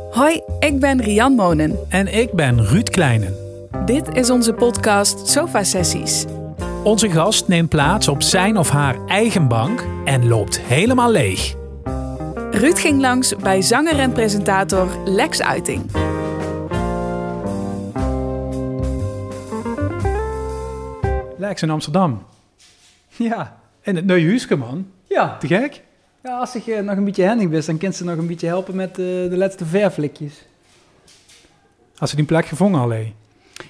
Hoi, ik ben Rian Monen. En ik ben Ruud Kleinen. Dit is onze podcast Sofa Sessies. Onze gast neemt plaats op zijn of haar eigen bank en loopt helemaal leeg. Ruud ging langs bij zanger en presentator Lex Uiting. Lex in Amsterdam. Ja. In het nieuwe huisje, man. Ja. Te gek? Ja als ik eh, nog een beetje handig ben, dan kan ze nog een beetje helpen met eh, de laatste verflikjes. Als ze die plek gevonden alleen.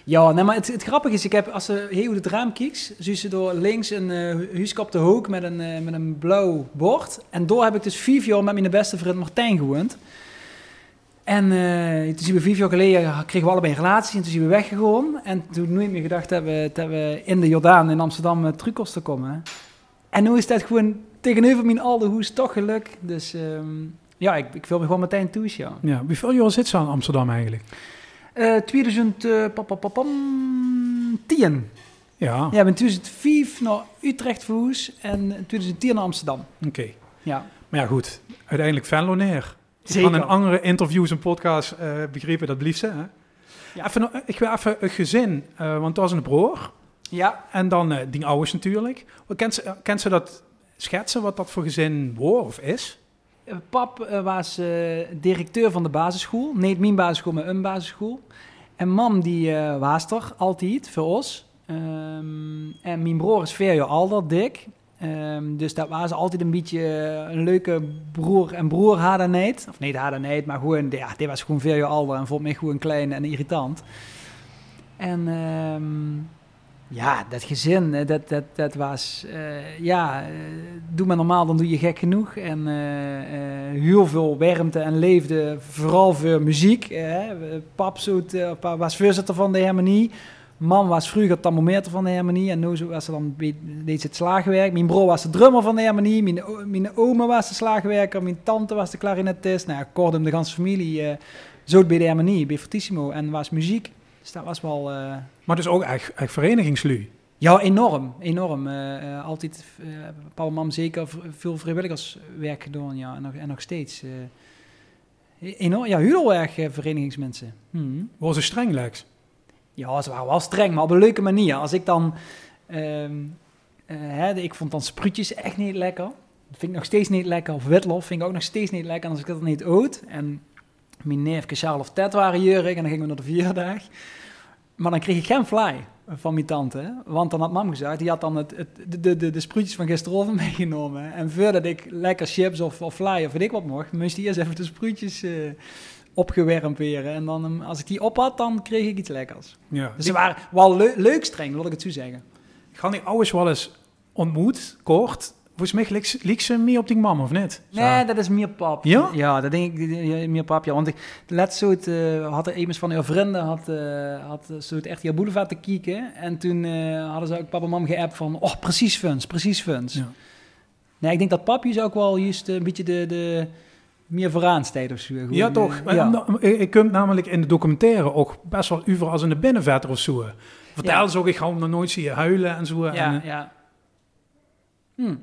Ja, nee, maar het, het grappige is, ik heb, als ze heel het raam kijkt, zie ze door links een uh, huisje op de hoek met een, eh, met een blauw bord. En door heb ik dus vijf jaar met mijn beste vriend Martijn gewoond. En eh, toen zien we vijf jaar geleden, kregen we allebei een relatie en toen zijn we weggegaan. En toen nooit meer gedacht we, dat we in de Jordaan in Amsterdam uh, terug kosten komen. En nu is dat gewoon tegenover mijn oude hoes toch geluk. Dus ehm, ja, ik, ik wil me gewoon meteen toe, ja. Ja, hoeveel jaar zit ze aan Amsterdam eigenlijk? Uh, 2010. Ja. Ja, in 2005 naar Utrecht verhuis en in 2010 naar Amsterdam. Oké. Okay. Ja. Maar ja, goed. Uiteindelijk Venlo neer. Zeker. Van in andere interviews en podcasts uh, begrepen dat blieft ze. Hè? Ja. Even, ik wil even een gezin, uh, want dat was een broer. Ja. En dan uh, die ouders natuurlijk. Kent ze, kent ze dat schetsen wat dat voor gezin was of is? Pap uh, was uh, directeur van de basisschool. Nee, mijn basisschool, maar een basisschool. En mam die uh, was er altijd voor ons. Um, en mijn broer is vier jaar ouder, dik. Um, dus dat was altijd een beetje een leuke broer en broer hadden. Of niet hadden niet, maar gewoon, ja, die was gewoon vier jaar ouder en vond mij gewoon klein en irritant. En um, ja, dat gezin, dat, dat, dat was, uh, ja, uh, doe maar normaal, dan doe je gek genoeg. En uh, heel veel warmte en leefde, vooral voor muziek. Pap was voorzitter van de harmonie. Mam was vroeger thermometer van de harmonie en nu was ze dan deed ze het slagwerk. Mijn broer was de drummer van de harmonie, mijn, mijn oma was de slagwerker, mijn tante was de klarinetist. Nou, kortom, de hele familie uh, zo bij de harmonie, bij Fortissimo en was muziek. Dus dat was wel... Uh... Maar dus ook echt, echt verenigingslui? Ja, enorm. Enorm. Uh, uh, altijd, en mam zeker veel vrijwilligerswerk gedaan, ja. En nog, en nog steeds. enorm, ja, heel erg verenigingsmensen. Hmm. Was ze streng, Lex? Ja, ze waren wel streng, maar op een leuke manier. Als ik dan... hè, ik vond dan spruitjes echt niet lekker. Dat vind ik nog steeds niet lekker. Of witlof vind ik ook nog steeds niet lekker. Als ik dat niet oot... En mijn neefje Charles of Ted waren jurig en dan gingen we naar de vierdag. Maar dan kreeg ik geen fly van mijn tante. Want dan had mam gezegd, die had dan het, het, de, de, de spruitjes van gisteravond meegenomen. En voordat ik lekker chips of, of fly of weet ik wat mocht, moest die eerst even de spruitjes uh, opgewermd weer. En dan, als ik die op had, dan kreeg ik iets lekkers. Ja. Dus ze waren wel le leuk streng, wil ik het zo zeggen. Ik ga die ouders wel eens ontmoet, kort. Volgens mij liep ze meer op die mam, of niet? Zo. Nee, dat is meer pap. Ja? Ja, dat denk ik, meer pap, ja. Want ik, laatst zo het, uh, had er een van uw vrienden, had, uh, had zo het echt hier boulevard te kijken. En toen uh, hadden ze ook papa en mam geappt van, oh, precies funs, precies funs. Ja. Nee, ik denk dat papjes ook wel juist een beetje de, de meer vooraanstijd of zo. Gewoon, ja, toch. Ja. Ik kom namelijk in de documentaire ook best wel over als in de binnenvetter of zo. Vertel ja. ze ook, ik ga hem nog nooit zien huilen en zo. Ja, en, ja. Hm.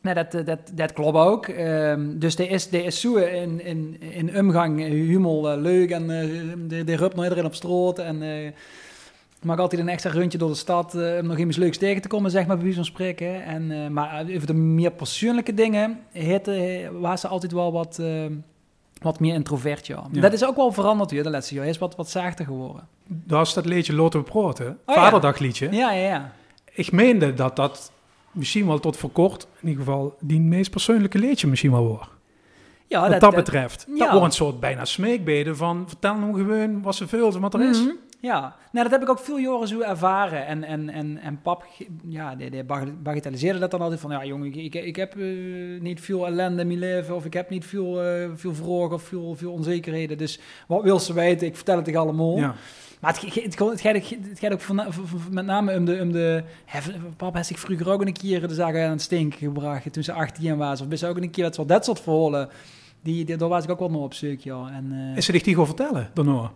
Nee, dat, dat, dat klopt ook. Um, dus er is, is zo in, in, in omgang humor uh, leuk en uh, de, de rupt nog iedereen op straat en uh, maak altijd een extra rondje door de stad om nog iets leuks tegen te komen, zeg maar, bij wie van spreken. En, maar over de meer persoonlijke dingen heette, was ze altijd wel wat, wat meer introvert, ja. ja. Dat is ook wel veranderd weer de laatste jaar. Hij is wat, wat zachter geworden. Dat is dat liedje Lotte Proten, oh, Vaderdagliedje. Ja, ja, ja. Ik meende dat dat misschien wel tot voor kort, in ieder geval, die meest persoonlijke leedje misschien wel wordt. Ja, wat dat, dat, betreft. Ja. Dat wordt een soort bijna smeekbeden van, vertel nou gewoon wat ze veel wat er is. Mm -hmm. Ja, nou, dat heb ik ook veel jaren zo ervaren. En, en, en, en pap, ja, die, die bagatelliseerde dat dan altijd van, ja jongen, ik, ik, ik heb uh, niet veel ellende in mijn leven, of ik heb niet veel, uh, veel vragen of veel, veel onzekerheden. Dus wat wil ze weten? Ik vertel het tegen allemaal. Ja. Maar het, het, het, gaat, het gaat ook van, met name om de... Om de papa heeft zich vroeger ook een keer de zaken aan het stinken gebracht toen ze 18 was. Of best ook een keer dat soort, dat soort verhalen. Die, die, daar was ik ook wel nog op zoek, ja. En, uh, is ze dich die gewoon vertellen, daarna?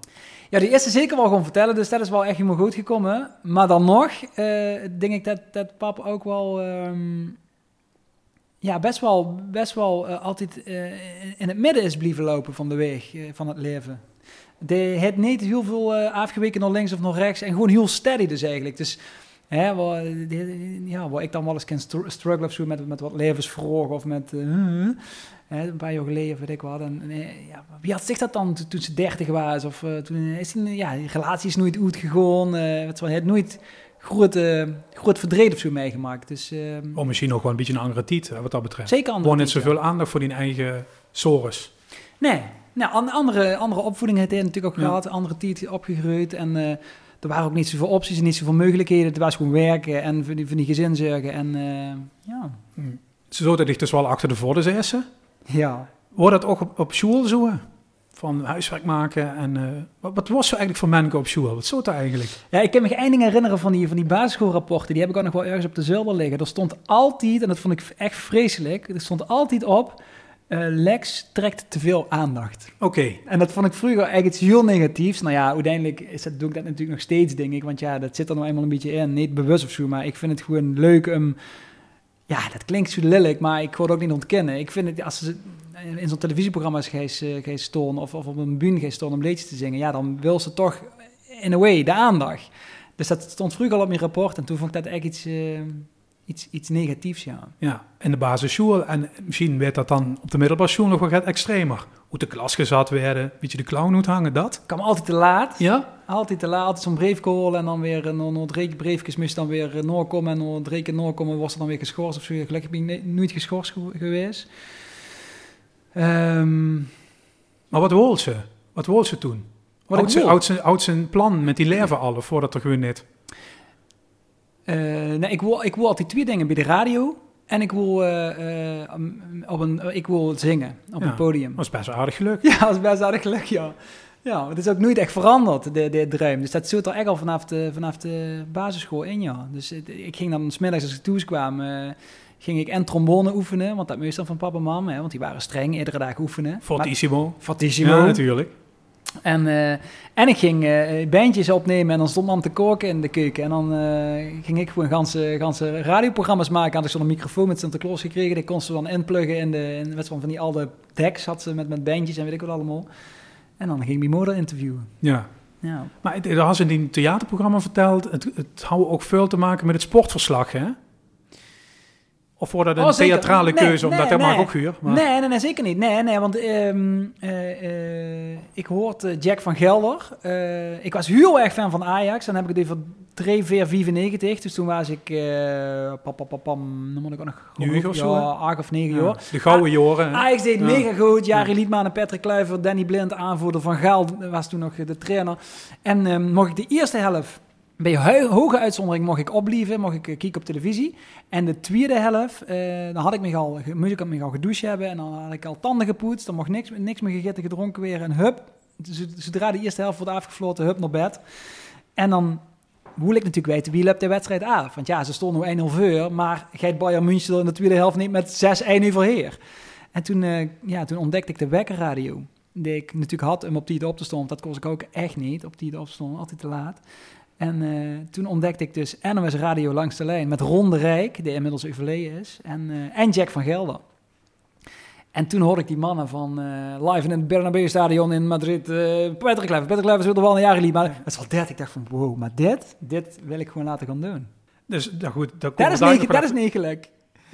Ja, die eerste zeker wel gewoon vertellen, dus dat is wel echt helemaal goed gekomen. Maar dan nog uh, denk ik dat, dat pap ook wel... Um, ja, best wel, best wel eh, altijd eh, in het midden is blijven lopen van de weg, eh, van het leven. De, het niet heel veel eh, afgeweken naar links of naar rechts en gewoon heel steady dus eigenlijk. Dus hè, waar, ja, waar ik dan wel eens kan str- strugglen of zo met, met wat levensvragen of met... eh, hè, een paar jaar geleden, weet ik wat. En, eh, ja, wie had zich dat dan toen, ze dertig was? Of toen is die, ja, die relatie is nooit uitgegaan. eh het heeft nooit groot, eh, groot verdriet of zo meegemaakt. Dus Of misschien nog wel een beetje een andere titel, wat dat betreft. zeker andere Gewoon typen. zoveel aandacht voor die eigen sores. Nee, nou, an- andere, andere opvoeding heeft hij natuurlijk ook Ja. gehad. Andere titel opgegroeid. En eh, er waren ook niet zoveel opties en niet zoveel mogelijkheden. Het was gewoon werken en voor die, voor die gezin zorgen. En eh, ja, Zo dat ik dus wel achter de voordeur zessen. ja. Wordt dat ook op, op school zo? Van huiswerk maken en... eh, wat, wat was zo eigenlijk voor mensen op school? Wat zou dat eigenlijk? Ja, ik kan me geen ding herinneren van die, van die basisschoolrapporten. Die heb ik ook nog wel ergens op de zolder liggen. Er stond altijd, en dat vond ik echt vreselijk, er stond altijd op... eh, Lex trekt te veel aandacht. Oké, En dat vond ik vroeger eigenlijk iets heel negatiefs. Nou ja, uiteindelijk is dat, doe ik dat natuurlijk nog steeds, denk ik. Want ja, dat zit er nou eenmaal een beetje in. Niet bewust of zo, maar ik vind het gewoon leuk om... Ja, dat klinkt zo lelijk, maar ik wil het ook niet ontkennen. Ik vind het, als ze in zo'n televisieprogramma's gaan storen of, of op een bühne gaan storen om liedjes te zingen... Ja, dan wil ze toch, in a way, de aandacht. Dus dat stond vroeger al op mijn rapport en toen vond ik dat echt iets, eh, iets, iets negatiefs, ja. ja. In de basisschool. En misschien werd dat dan op de middelbare school nog wel wat extremer. Hoe de klas gezet werden, beetje de clown moet hangen, dat? Kwam altijd te laat. Ja? Altijd te laat, zo'n brief gehoord en dan weer nog drie briefjes moest dan weer eh, noorkomen en keer noorkomen was er dan weer geschorst of zo. Gelukkig ben ik nooit geschorst ge- geweest. Ehm, Maar wat wil ze? Wat wil ze toen? wat ze een plan met die leven alle voordat er gewoon net... Eh, nee, ik wil, ik wil altijd twee dingen bij de radio en ik wil, eh, eh, op een, ik wil zingen op Ja. een podium. Dat is best wel aardig geluk. Ja, dat is best aardig geluk, ja. Ja, het is ook nooit echt veranderd, de, de droom. Dus dat zit er echt al vanaf de, vanaf de basisschool in, ja. Dus ik ging dan smiddags als ik thuis kwam, ging ik en trombone oefenen, want dat moest dan van papa en mam, hè, want die waren streng, iedere dag oefenen. Maar- Fortissimo. Fortissimo. Ja, natuurlijk. En, eh, en ik ging eh, bandjes opnemen en dan stond mam te koken in de keuken. En dan eh, ging ik gewoon ganse, ganse radioprogramma's maken. Had ik zo'n microfoon met Sinterklaas gekregen. Die kon ze dan inpluggen in de in, van van die oude decks. Had ze met, met bandjes en weet ik wat allemaal. En dan ging ik mijn moeder interviewen. Ja. Ja. Maar dat had ze in die theaterprogramma verteld. Het, het houdt ook veel te maken met het sportverslag, hè? Of wordt dat een Oh, theatrale Nee, keuze? omdat nee, dat mag ook huur. Maar... Nee, nee, nee, zeker niet. Nee, nee, want ehm, eh, eh, ik hoorde Jack van Gelder. Eh, ik was heel erg fan van Ajax. Dan heb ik het even 3, 4, 95. Dus toen was ik, eh pap, pam, dan moet ik ook nog... Negen of zo, Ja, acht of negen Ja, jaar. de gouden jaren. hè? Ajax deed Ja. mega goed. Jari Liedman en Patrick Kluivert, Danny Blind, aanvoerder van Gaal, was toen nog de trainer. En ehm, mocht ik de eerste helft, bij hoge uitzondering, mocht ik oplieven, mocht ik eh, kijken op televisie. En de tweede helft, eh, dan had ik me al, moest ik me al gedoucht hebben en dan had ik al tanden gepoetst. Dan mocht niks, niks meer gegeten, gedronken weer en hup. Zodra de eerste helft wordt afgefloten, hup naar bed. En dan wil ik natuurlijk weten wie loopt de wedstrijd af. Want ja, ze stonden nu 1-0 voor, maar geit Bayern München in de tweede helft niet met 6-1 overheer. En toen, eh, ja, toen ontdekte ik de wekkerradio. Die ik natuurlijk had om op die op te want Dat kost ik ook echt niet, op die op te. Altijd te laat. En eh, toen ontdekte ik dus NOS Radio langs de lijn met Ron de Rijk, die inmiddels overleden is. En, eh, en Jack van Gelder. En toen hoorde ik die mannen van eh, live in het Bernabeu Stadion in Madrid. eh Patrick Kluivert. Patrick Kluivert speelde wel een jaren liep. Maar het is al dit. Ik dacht van wow, maar dit, dit wil ik gewoon laten gaan doen. Dus nou goed, Dat is, niet, nog dat is niet gelijk.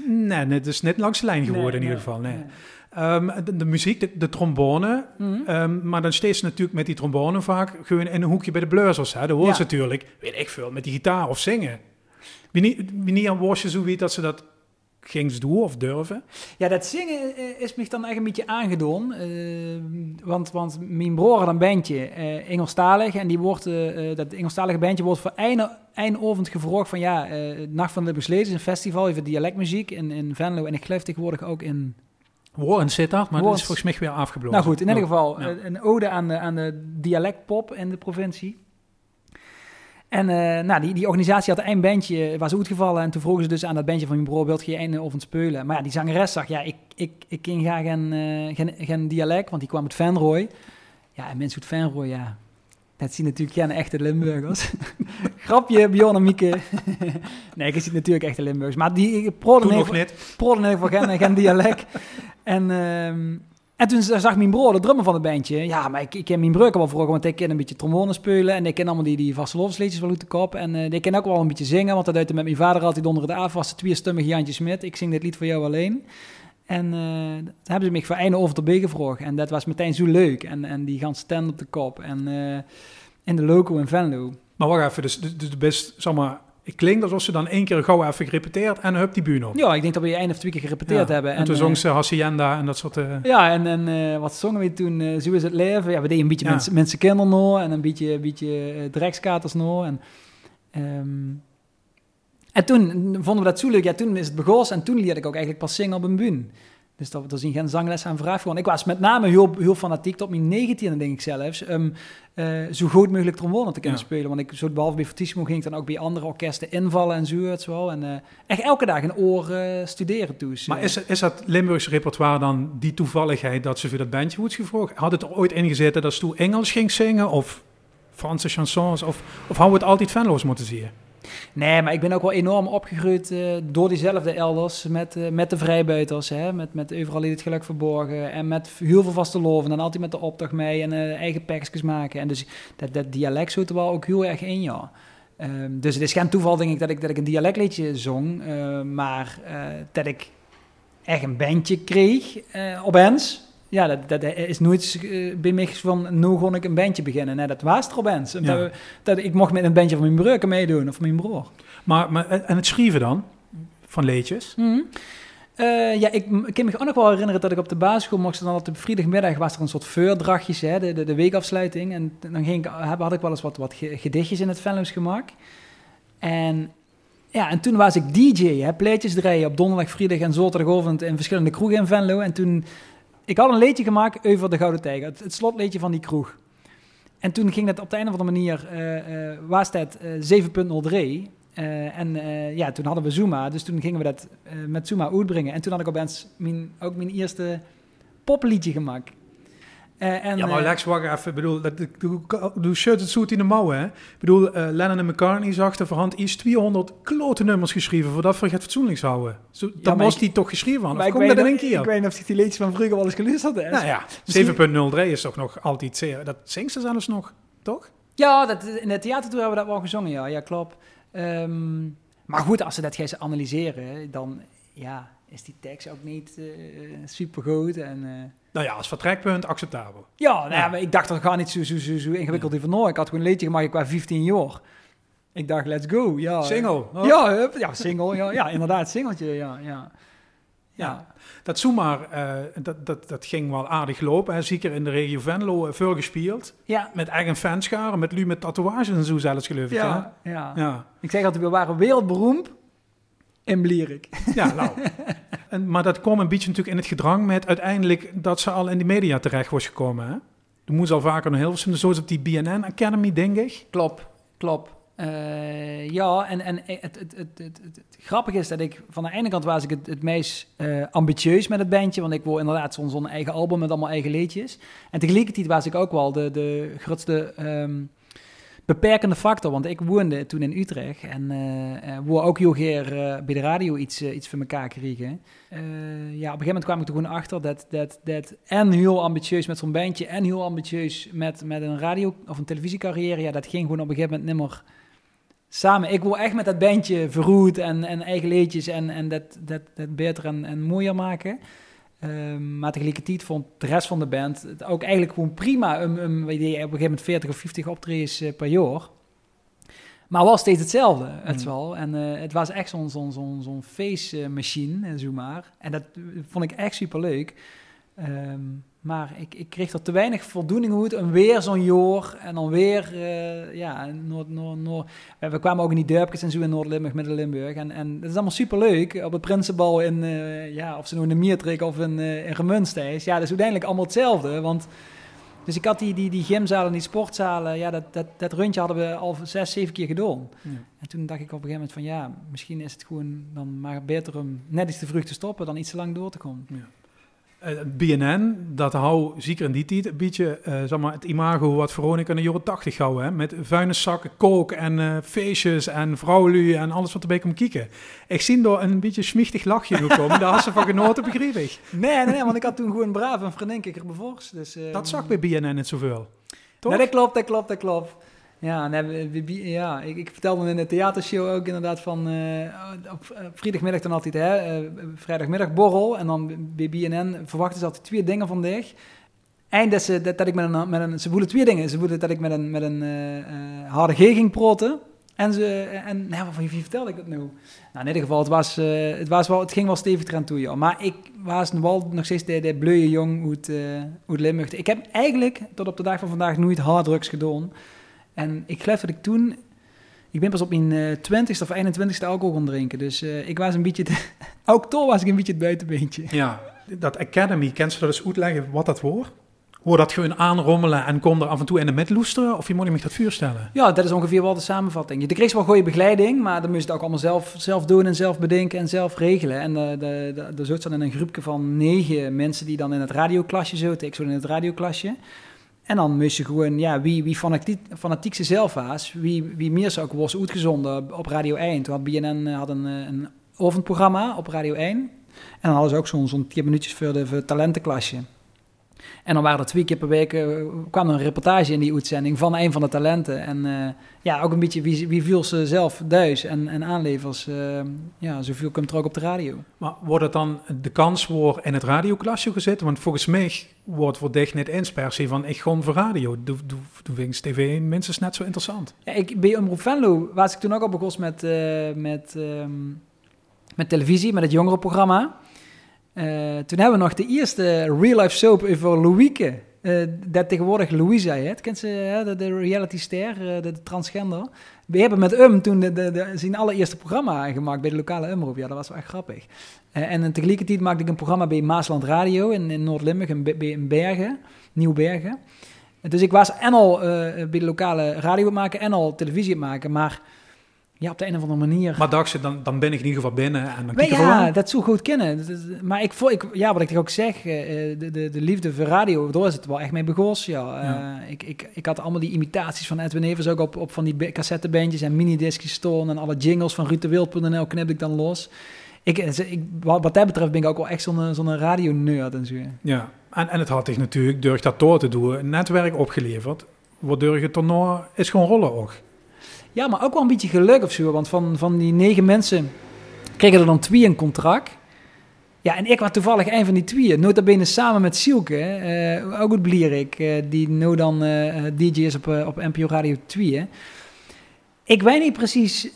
Nee, nee, het is net langs de lijn geworden in ieder geval. Nee. Ehm, de, de muziek, de, de trombone. Mhm. ehm, maar dan steeds natuurlijk met die trombone vaak gewoon in een hoekje bij de blazers. Hè. Dat hoort Ja. ze natuurlijk, weet ik veel, met die gitaar of zingen. Aan was je zo weet dat ze dat ging doen of durven. Ja, dat zingen is me dan echt een beetje aangedaan. eh, want, want mijn broer had een bandje, eh Engelstalig. En die wordt, eh, dat Engelstalige bandje wordt voor einde, eindovend gevraagd van... Ja, Nacht van de Besleden is een festival over dialectmuziek in, in Venlo. En ik geloof tegenwoordig ook in... Warren zit dat, maar dat Warren- is volgens mij weer afgeblozen. Nou goed, in ieder Ja. geval Ja. eh, een ode aan de, aan de dialectpop in de provincie. En eh, nou, die, die organisatie had een bandje, was uitgevallen. En toen vroegen ze dus aan dat bandje van broer, wilt je een of spelen? Maar ja, die zangeres zag, ja, ik, ik, ik ken geen, geen, geen dialect, want die kwam uit Venrooy. Ja, en mensen uit Venrooy, ja, dat zien natuurlijk geen echte Limburgers. Grapje, Bjorn en Mieke. nee, ik zit natuurlijk echt in Limburgs. Maar die proden nog niet. proden van geen, geen dialect. En, ehm, en toen zag mijn broer, de drummer van het bandje, ja, maar ik, ik ken mijn broer wel vroeger, want ik ken een beetje trombone spelen en ik ken allemaal die, die vastelovensliedjes wel uit de kop. En uh, ik ken ook wel een beetje zingen, want dat deed met mijn vader altijd onder de avond, was de tweestummige Jantje Smit. Ik zing dit lied voor jou alleen. En uh, toen hebben ze me voor een over de B gevraagd. En dat was meteen zo leuk. En, en die gaan stand op de kop. En uh, in de loco in Venlo. Maar wacht even, dus, dus, dus best, zeg maar, het klinkt alsof ze dan één keer gauw even gerepeteerd en hup die op. Ja, ik denk dat we één of twee keer gerepeteerd ja. hebben. En, en toen zong ze Hacienda en dat soort... Uh... Ja, en, en uh, wat zongen we toen? Uh, Zo is het leven. Ja, we deden een beetje ja. mensen, nog en een beetje, een beetje drekskaters nog. En, um, en toen vonden we dat zo leuk. Ja, toen is het begonnen en toen leerde ik ook eigenlijk pas zingen op een bühne. Dus dat, dat is geen zangles aan vraag. Gewoon. Ik was met name heel, heel fanatiek tot mijn 19 denk ik zelfs. Um, uh, zo goed mogelijk trombone te kunnen ja. spelen. Want ik, zo behalve bij Fortissimo ging ik dan ook bij andere orkesten invallen en zo. Het zo. En uh, echt elke dag een oor uh, studeren toe. Maar is, is dat Limburgse repertoire dan die toevalligheid dat ze voor dat bandje wordt gevraagd? Had het er ooit ingezeten dat ze toen Engels ging zingen of Franse chansons? Of, of hadden we het altijd Venlo's moeten zien? Nee, maar ik ben ook wel enorm opgegroeid uh, door diezelfde elders met, uh, met de vrijbuiters. Hè? Met, met overal in het geluk verborgen. En met heel veel vaste loven. En altijd met de optocht mee en uh, eigen pakjes maken. En dus dat, dat dialect zit er wel ook heel erg in, ja. Um, dus het is geen toeval, denk ik, dat ik, dat ik een dialectliedje zong. maar dat ik echt een bandje kreeg op Ens. Ja, dat, dat is nooit uh, bij mij van, nu kon ik een bandje beginnen. Nee, dat was er. Ja. Dat, dat, ik mocht met een bandje van mijn breuken meedoen, of mijn broer. Maar, maar en het schrijven dan, van leedjes? Mm -hmm. uh, ja, ik, ik kan me ook nog wel herinneren dat ik op de basisschool mocht dan op vrijdagmiddag was er een soort veurdrachtjes, hè, de, de, de weekafsluiting. En dan ging ik, had ik wel eens wat, wat gedichtjes in het Venlo's gemaakt. En ja, en toen was ik DJ, hè, pleetjes draaien op donderdag, vrijdag en zaterdagochtend in verschillende kroegen in Venlo. En toen ik had een leedje gemaakt over de Gouden Tijger, het, het slotleedje van die kroeg. En toen ging dat op de een of andere manier, uh, uh, was uh, 7.03. en ja, toen hadden we Zuma, dus toen gingen we dat met Zuma uitbrengen. En toen had ik opeens mijn, ook mijn eerste popliedje gemaakt. Uh, en, ja, maar Lex, wacht even. Ik bedoel, dat, doe shirt het zoet in de mouwen, hè? Ik bedoel, uh, Lennon en McCartney er voorhand iets 200 klote nummers geschreven voordat we het fatsoenlijks houden. Zo, ja, dan was die toch geschreven. Of komt dat in één keer? Ik weet niet of die liedjes van vroeger wel eens geluisterd hebben. Nou ja, Misschien... 7.03 is toch nog altijd zeer... Dat zingt ze zelfs nog, toch? Ja, dat, in het theatertour hebben we dat wel gezongen, ja. Ja, klopt. Um, maar goed, als ze dat gaan analyseren, dan ja, is die tekst ook niet uh, super goed en... Uh, nou ja, als vertrekpunt acceptabel. Ja, nou ja. maar ik dacht dat gaat niet zo, zo, zo, zo ingewikkeld ja. van. Ik had gewoon een leedje gemaakt qua 15 jaar. Ik dacht, let's go. Ja, single. Oh. Ja, ja, single. Ja, ja, inderdaad, singeltje. Ja, ja. Ja, dat zomaar, uh, dat, dat, dat ging wel aardig lopen. Hè. Zeker in de regio Venlo veel gespeeld. Ja. Met eigen fanscharen, met lu met tatoeages en zo zelfs geloof ik. Ja, ja. ja. Ik zeg altijd, we waren wereldberoemd in Blierik. Ja, nou. en, maar dat kwam een beetje natuurlijk in het gedrang met uiteindelijk dat ze al in de media terecht was gekomen. Hè? Er moest al vaker nog heel veel, zoals op die BNN Academy, denk ik. Klopt, klopt. Uh, ja, en, en het, het, het, het, grappige is dat ik van de ene kant was ik het, het meest uh, ambitieus met het bandje, want ik wil inderdaad zo'n zo'n eigen album met allemaal eigen liedjes. En tegelijkertijd was ik ook wel de, de grootste um, beperkende factor, want ik woonde toen in Utrecht en uh, ook heel graag uh, bij de radio iets, iets voor elkaar kregen. ja, op een gegeven moment kwam ik er gewoon achter dat, dat, dat en heel ambitieus met zo'n bandje en heel ambitieus met, met een radio- of een televisiecarrière, ja, dat ging gewoon op een gegeven moment nimmer samen. Ik wil echt met dat bandje verroet en, en eigen leedjes en, en dat, dat, dat beter en, en mooier maken. Um, maar tegelijkertijd vond de rest van de band het ook eigenlijk gewoon prima. Um, um, op een gegeven moment 40 of 50 optredens uh, per jaar. Maar was steeds hetzelfde, het mm. wel. En uh, het was echt zo'n zo'n zo'n zo'n feestmachine, uh, zo maar. En dat vond ik echt super leuk. Maar ik, ik kreeg er te weinig voldoening uit. En weer zo'n jaar. En dan weer, uh, ja, Noord, Noord, Noord. We kwamen ook in die dorpjes en zo in Noord-Limburg, Midden-Limburg. En, en dat is allemaal super leuk. Op het Prinsenbal in, uh, ja, of ze nou in de Miertrik of in, uh, in Gemunsteis. Ja, dat is uiteindelijk allemaal hetzelfde. Want, dus ik had die, die, die gymzalen, die sportzalen. Ja, dat, dat, dat rondje hadden we al zes, zeven keer gedaan. Ja. En toen dacht ik op een gegeven moment van, ja, misschien is het gewoon dan maar beter om net iets te vroeg te stoppen dan iets te lang door te komen. Ja. Uh, BNN, dat hou, zeker in die tijd, een beetje uh, zeg maar, het imago wat Veronica in de jaren 80 houden. Hè? Met vuilniszakken, kook en uh, feestjes en vrouwelu en alles wat erbij komt kijken. Ik zie door een beetje schmichtig lachje komen. Daar had ze van genoten, begreep ik. Nee, nee, want ik had toen gewoon braaf een vriendin er. Dus, dat zag bij BNN niet zoveel. Toch? Nee, dat klopt, dat klopt, dat klopt. Ja, ja ik, ik, vertelde in de theatershow ook inderdaad van uh, op, vrijdagmiddag dan altijd, hè, uh, vrijdagmiddag borrel en dan bij BNN verwachten ze altijd twee dingen van dich. Eind dat, ze, dat, ik met een, met een, ze voelen twee dingen. Ze voelen dat ik met een, met een harde G ging proten. En, ze, en nou, van wie vertelde ik dat nou? Nou, in ieder geval, het, was, het, was wel, het ging wel stevig eraan toe, ja. Maar ik was wel nog steeds de, de jong uit, uit Limburg. Ik heb eigenlijk tot op de dag van vandaag nooit harddrugs gedaan. En ik geloof dat ik toen... Ik ben pas op mijn uh, 20ste of 21ste alcohol gaan drinken. Dus uh, ik was een beetje... ook toch was ik een beetje het buitenbeentje. Ja, dat Academy, kent ze dat eens uitleggen wat dat wordt? Hoor dat gewoon aanrommelen en kom er af en toe in de midloesteren? Of je moet je me dat voorstellen? Ja, dat is ongeveer wel de samenvatting. Je kreeg wel goede begeleiding, maar dan moest je het ook allemaal zelf, zelf doen en zelf bedenken en zelf regelen. En uh, de, de, de, zat dan in een groepje van negen mensen die dan in het radioklasje zaten. Ik zo in het radioklasje. En dan moest je gewoon, ja, wie, wie fanatiek, ze zelf was, wie, wie meer zou ook was uitgezonden op Radio 1. Toen had BNN eh, had een, eh, een op Radio 1. En dan hadden ze ook zo'n zo'n 10 minuutjes voor de, voor talentenklasje. En dan waren er twee keer per week, uh, kwam er een reportage in die uitzending van een van de talenten. En uh, ja, ook een beetje wie, wie viel ze zelf thuis en, en aanlevers. Uh, ja, zoveel komt er ook op de radio. Maar wordt het dan de kans voor in het radioklasje gezet? Want volgens mij wordt voor dich net eens per se van ik gewoon voor radio. Doe, doe, doe tv minstens net zo interessant. Ja, ik, bij Omroep Venlo was ik toen ook al begonnen met, met, um, met televisie, met het jongerenprogramma. Uh, toen hebben we nog de eerste real-life soap over Louieke. Uh, dat tegenwoordig Louisa heet. Kent ze de, de reality ster, de, de, transgender? We hebben met Um toen de, de, zijn allereerste programma gemaakt bij de lokale Umroep. Ja, dat was wel echt grappig. en tegelijkertijd maakte ik een programma bij Maasland Radio in, in Noord-Limburg, in, in Bergen, Nieuwbergen. Dus ik was en al bij de lokale radio maken en al televisie maken, maar ja, op de een of andere manier. Maar dacht je, dan, dan ben ik in ieder geval binnen en dan kijk Ja, dat zo goed kennen. Maar ik, ik, ja, wat ik ook zeg, eh, de, de, de liefde voor radio, daar is het wel echt mee begonnen. Ja. Uh, ik, ik, ik had allemaal die imitaties van Edwin Evers ook op, op van die cassettebandjes en minidiscjes stonden en alle jingles van rutewild.nl knip ik dan los. Ik, eh, ik, wat, wat dat betreft ben ik ook wel echt zo'n zo'n radio-nerd en zo. Ja, en, en het had zich natuurlijk, door dat door te doen, een netwerk opgeleverd, waardoor je toch is gewoon rollen ook. Ja, maar ook wel een beetje geluk of zo. Want van, van die negen mensen kregen er dan twee een contract. Ja, en ik was toevallig een van die tweeën. Nota bene samen met Sielke, ook goed Blierik, uh, die nu dan uh, DJ is op, op NPO Radio 2. Ik weet niet precies,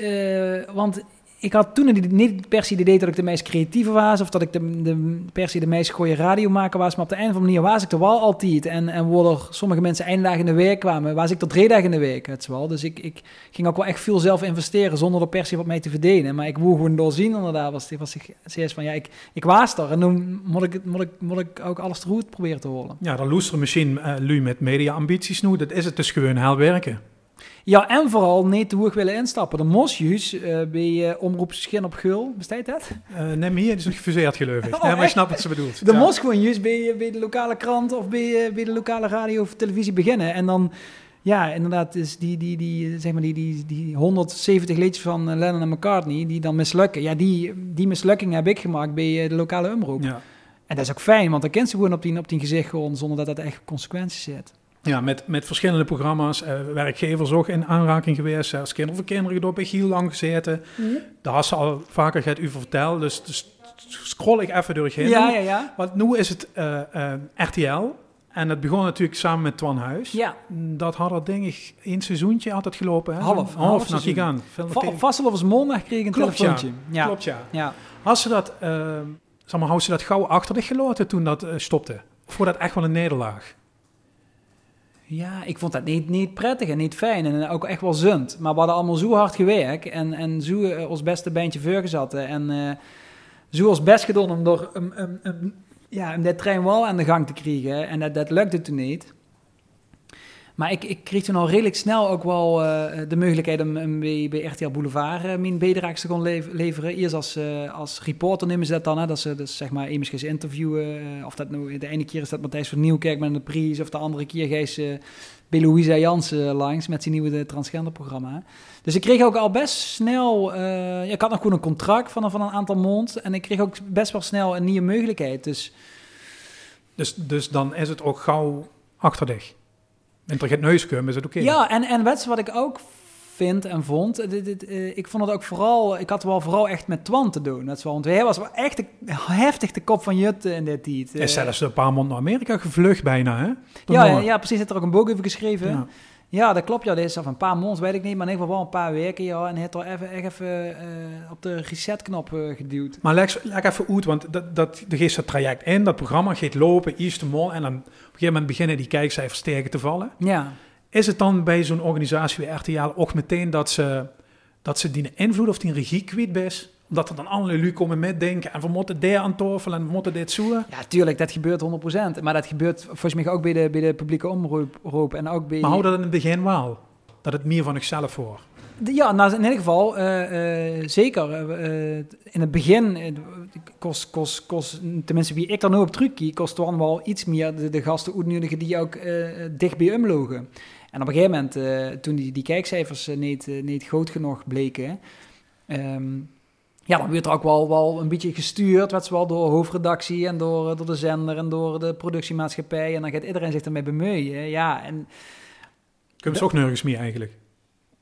want ik had toen niet per se het idee dat ik de meest creatieve was of dat ik de, de, de meest goede radiomaker was. Maar op de of andere manier was ik er wel altijd. En, en worden sommige mensen één dag in de week kwamen, was ik er drie dagen in de week. Het wel. Dus ik, ik ging ook wel echt veel zelf investeren zonder er per se wat mee te verdienen. Maar ik wil gewoon doorzien inderdaad. Was, was ik eerst van ja, ik, ik was er. En dan moet ik, moet, ik, moet ik ook alles te proberen te horen. Ja, dan loesteren misschien uh, met media-ambities nu. Dat is het dus gewoon heel werken. Ja, en vooral niet te hoog willen instappen. De mosjes uh, bij uh, Omroep Schin op Gul, bestaat dat? Uh, nee, hier is nog gefuseerd geloof ik. Oh, nee, maar ik snap wat ze bedoelt. De ja. mos gewoon juist bij, bij de lokale krant of bij, bij de lokale radio of televisie beginnen. En dan, ja, inderdaad, is die, die, die, zeg maar die, die, die 170 liedjes van Lennon en McCartney, die dan mislukken. Ja, die, die mislukking heb ik gemaakt bij de lokale omroep. Ja. En dat is ook fijn, want dan kent ze gewoon op die, op die gezicht gewoon, zonder dat dat echt consequenties zet. Ja, met, met verschillende programma's, uh, werkgevers ook in aanraking geweest. Zelfs Kinder voor Kinderen door bij heel lang gezeten. Mm Daar had ze al vaker het u verteld, dus, dus scroll ik even doorheen. Ja, ja, ja. Want nu is het uh, uh, RTL. En het begon natuurlijk samen met Twan Huis. Ja. Dat had er denk ik één seizoentje altijd gelopen. Hè? Half. Half, half naar vast of maandag kreeg een Klopt, telefoontje. Ja. ja. Klopt, ja. ja. Had ze dat, zeg maar, had ze dat gauw achter zich gelaten toen dat stopte? Of vond dat echt wel een nederlaag? Ja, ik vond dat niet, niet prettig en niet fijn en ook echt wel zund. Maar we hadden allemaal zo hard gewerkt en, en zo uh, ons beste bandje vergezatten. En uh, zo ons best gedaan om, door, um, um, ja, om trein wel aan de gang te krijgen. En dat, dat lukte toen niet. Maar ik, ik kreeg toen al redelijk snel ook wel uh, de mogelijkheid om, om bij, RTL Boulevard uh, mijn bijdrage te leveren. Eerst als, uh, als reporter nemen ze dat dan. Hè, dat ze dus, zeg maar eens interviewen. of dat nou de ene keer is dat Matthijs van Nieuwkerk met een prijs. Of de andere keer Gijs bij Louisa Jansen langs met zijn nieuwe transgenderprogramma. Dus ik kreeg ook al best snel... ja, ik had nog gewoon een contract van, van een aantal mond. En ik kreeg ook best wel snel een nieuwe mogelijkheid. Dus, dus, dus dan is het ook gauw achter dich? En toch het neus is het oké. Ja, en, en weet wat ik ook vind en vond. Dit, dit, uh, ik vond het ook vooral, ik had wel vooral echt met Twan te doen. Dat is wel, want hij was wel echt de, heftig de kop van Jut in dit tijd. Hij is zelfs een paar maanden naar Amerika gevlucht bijna, hè? Ja, ja, ja, precies. Hij heeft er ook een boek over geschreven. Ja. Ja, dat klopt. Ja, dit is of een paar maanden, weet ik niet, maar in ieder geval wel een paar weken. Ja, en hij heeft er even, even uh, op de resetknop uh, geduwd. Maar leg, leg even uit, want dat, dat, de geeft dat traject in, dat programma gaat lopen, iets te mol, en dan op een gegeven moment beginnen die kijkcijfers tegen te vallen. Ja. Is het dan bij zo'n organisatie wie RTL ook meteen dat ze, dat ze die invloed of die regie kwijt is? Dat er dan allerlei lui komen metdenken en we moeten daar aan tafel en we moeten dit zoeken. Ja, tuurlijk, dat gebeurt 100%. Maar dat gebeurt volgens mij ook bij de, bij de publieke omroep en ook bij... Maar hou dat in het begin wel? Dat het meer van zichzelf voor? Ja, nou, in ieder geval, uh, uh, zeker. Uh, in het begin kost, kost, kost, tenminste wie ik dan nu op terugkie, kost dan wel iets meer de, de gasten uitnodigen die ook dicht bij hem logen. En op een gegeven moment, toen die, die kijkcijfers niet, niet groot genoeg bleken, um, ja, dan werd er ook wel, wel een beetje gestuurd, werd wel door hoofdredactie en door, door de zender en door de productiemaatschappij. En dan gaat iedereen zich ermee bemoeien. Ja, en... Kun je ook nergens meer eigenlijk?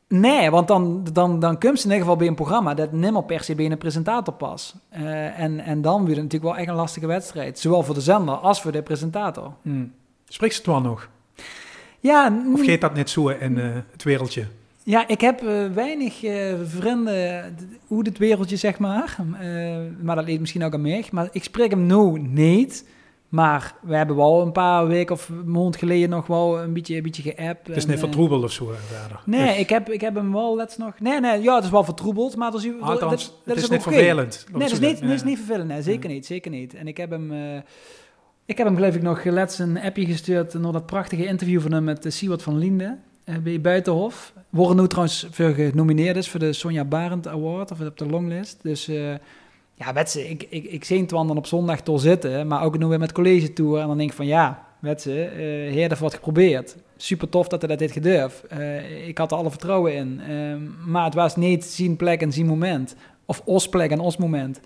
Nee, want dan, dan, dan komt ze in ieder geval bij een programma dat nimmer per se bij een presentator pas. Uh, en, en dan weer natuurlijk wel echt een lastige wedstrijd. Zowel voor de zender als voor de presentator. Hmm. Spreekt ze het wel nog? Ja. Of geeft dat net zo in uh, het wereldje? Ja, ik heb uh, weinig uh, vrienden hoe het wereldje, zeg maar. Uh, maar dat leed misschien ook aan mij. Maar ik spreek hem nu niet. Maar we hebben wel een paar weken of maand geleden nog wel een beetje, een beetje geappt. Het is niet vertroebeld of zo? Verder. Nee, ik heb, ik heb hem wel let's nog... Nee, nee, ja, het is wel vertroebeld, maar dat is, Althans, dat, dat is, is niet vervelend. Nee, dat is niet, is niet vervelend. Nee, zeker niet, zeker niet. En ik heb hem... ik heb hem geloof ik nog let's een appje gestuurd naar dat prachtige interview van hem met Siewert van Linde bij Buitenhof. Worden nu trouwens voor genomineerd is voor de Sonja Barend Award, of op de longlist. Dus uh, ja, weet ze, ik, ik, ik zie het dan op zondag toch zitten, maar ook nu weer met college tour. En dan denk ik van ja, weet ze, uh, heer heeft wat geprobeerd. Super tof dat hij dat dit gedurfd. Uh, ik had er alle vertrouwen in. Uh, maar het was niet zien plek en zien moment. Of ons plek en ons moment.